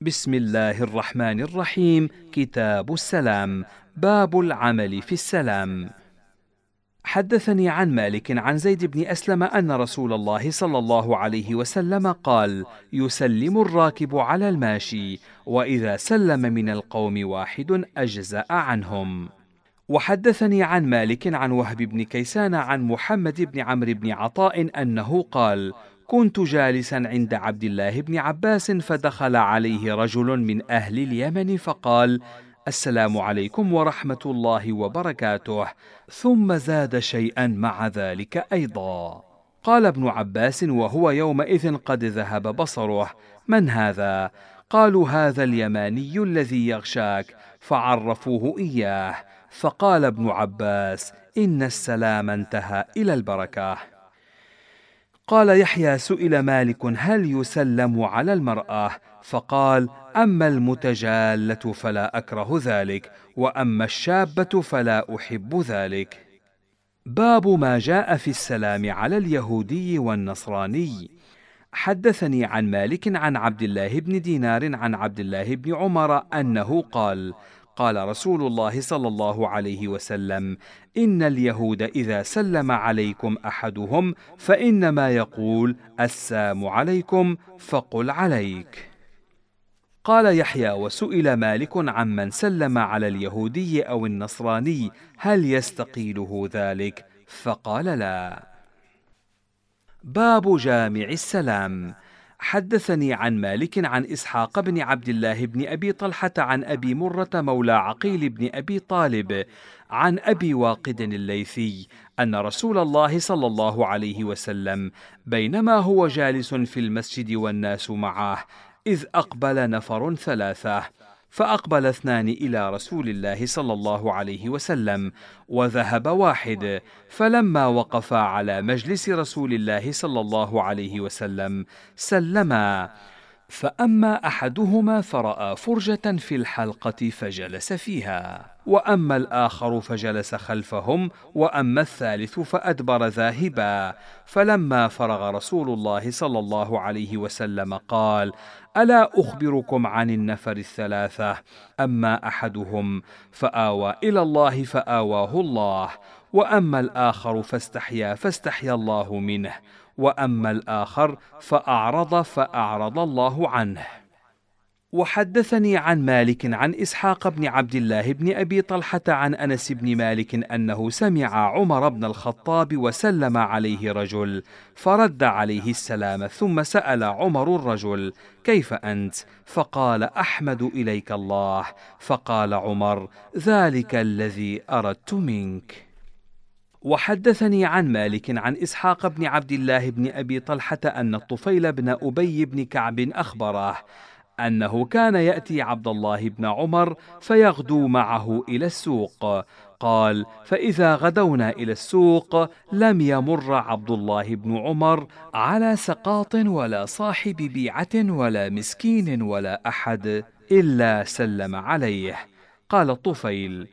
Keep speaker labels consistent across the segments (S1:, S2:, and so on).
S1: بسم الله الرحمن الرحيم. كتاب السلام. باب العمل في السلام. حدثني عن مالك عن زيد بن أسلم أن رسول الله صلى الله عليه وسلم قال يسلم الراكب على الماشي وإذا سلم من القوم واحد أجزأ عنهم. وحدثني عن مالك عن وهب بن كيسان عن محمد بن عمرو بن عطاء أنه قال كنت جالسا عند عبد الله بن عباس فدخل عليه رجل من أهل اليمن فقال السلام عليكم ورحمة الله وبركاته. ثم زاد شيئا مع ذلك أيضا. قال ابن عباس وهو يومئذ قد ذهب بصره. من هذا؟ قالوا هذا اليماني الذي يغشاك. فعرفوه إياه. فقال ابن عباس إن السلام انتهى إلى البركة. قال يحيى سئل مالك هل يسلم على المرأة؟ فقال أما المتجالة فلا أكره ذلك وأما الشابة فلا أحب ذلك. باب ما جاء في السلام على اليهودي والنصراني. حدثني عن مالك عن عبد الله بن دينار عن عبد الله بن عمر أنه قال قال رسول الله صلى الله عليه وسلم إن اليهود إذا سلم عليكم أحدهم فإنما يقول السام عليكم فقل عليك. قال يحيى وسئل مالك عمن سلم على اليهودي أو النصراني هل يستقيله ذلك؟ فقال لا. باب جامع السلام. حدثني عن مالك عن إسحاق بن عبد الله بن أبي طلحة عن أبي مرة مولى عقيل بن أبي طالب عن أبي واقد الليثي أن رسول الله صلى الله عليه وسلم بينما هو جالس في المسجد والناس معه إذ أقبل نفر ثلاثة فأقبل اثنان إلى رسول الله صلى الله عليه وسلم وذهب واحد فلما وقفا على مجلس رسول الله صلى الله عليه وسلم سلما. فأما أحدهما فرأى فرجة في الحلقة فجلس فيها. وأما الآخر فجلس خلفهم وأما الثالث فأدبر ذاهبا. فلما فرغ رسول الله صلى الله عليه وسلم قال ألا أخبركم عن النفر الثلاثة؟ أما أحدهم فآوى إلى الله فآواه الله. وأما الآخر فاستحيا فاستحيا الله منه وأما الآخر فأعرض فأعرض الله عنه. وحدثني عن مالك عن إسحاق بن عبد الله بن أبي طلحة عن أنس بن مالك أنه سمع عمر بن الخطاب وسلم عليه رجل فرد عليه السلام ثم سأل عمر الرجل كيف أنت؟ فقال أحمد إليك الله. فقال عمر ذلك الذي أردت منك. وحدثني عن مالك عن إسحاق بن عبد الله بن أبي طلحة أن الطفيل بن أبي بن كعب اخبره أنه كان يأتي عبد الله بن عمر فيغدو معه إلى السوق. قال فإذا غدونا إلى السوق لم يمر عبد الله بن عمر على سقاط ولا صاحب بيعة ولا مسكين ولا أحد إلا سلم عليه. قال الطفيل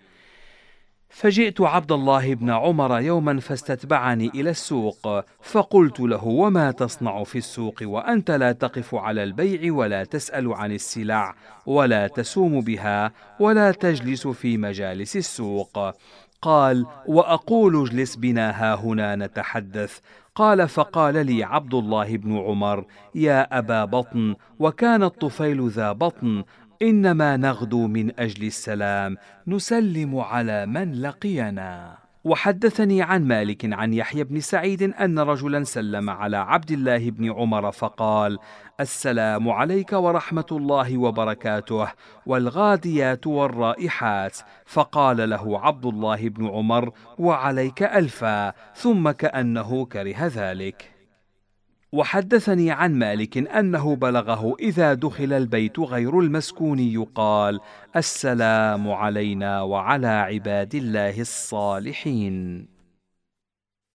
S1: فجئت عبد الله بن عمر يوما فاستتبعني إلى السوق فقلت له وما تصنع في السوق؟ وأنت لا تقف على البيع ولا تسأل عن السلع ولا تسوم بها ولا تجلس في مجالس السوق. قال وأقول اجلس بنا ها هنا نتحدث. قال فقال لي عبد الله بن عمر يا أبا بطن وكان الطفيل ذا بطن إنما نغدو من أجل السلام نسلم على من لقينا. وحدثني عن مالك عن يحيى بن سعيد أن رجلا سلم على عبد الله بن عمر فقال السلام عليك ورحمة الله وبركاته والغاديات والرائحات. فقال له عبد الله بن عمر وعليك ألفا. ثم كأنه كره ذلك. وحدثني عن مالك أنه بلغه إذا دخل البيت غير المسكون يقال السلام علينا وعلى عباد الله الصالحين.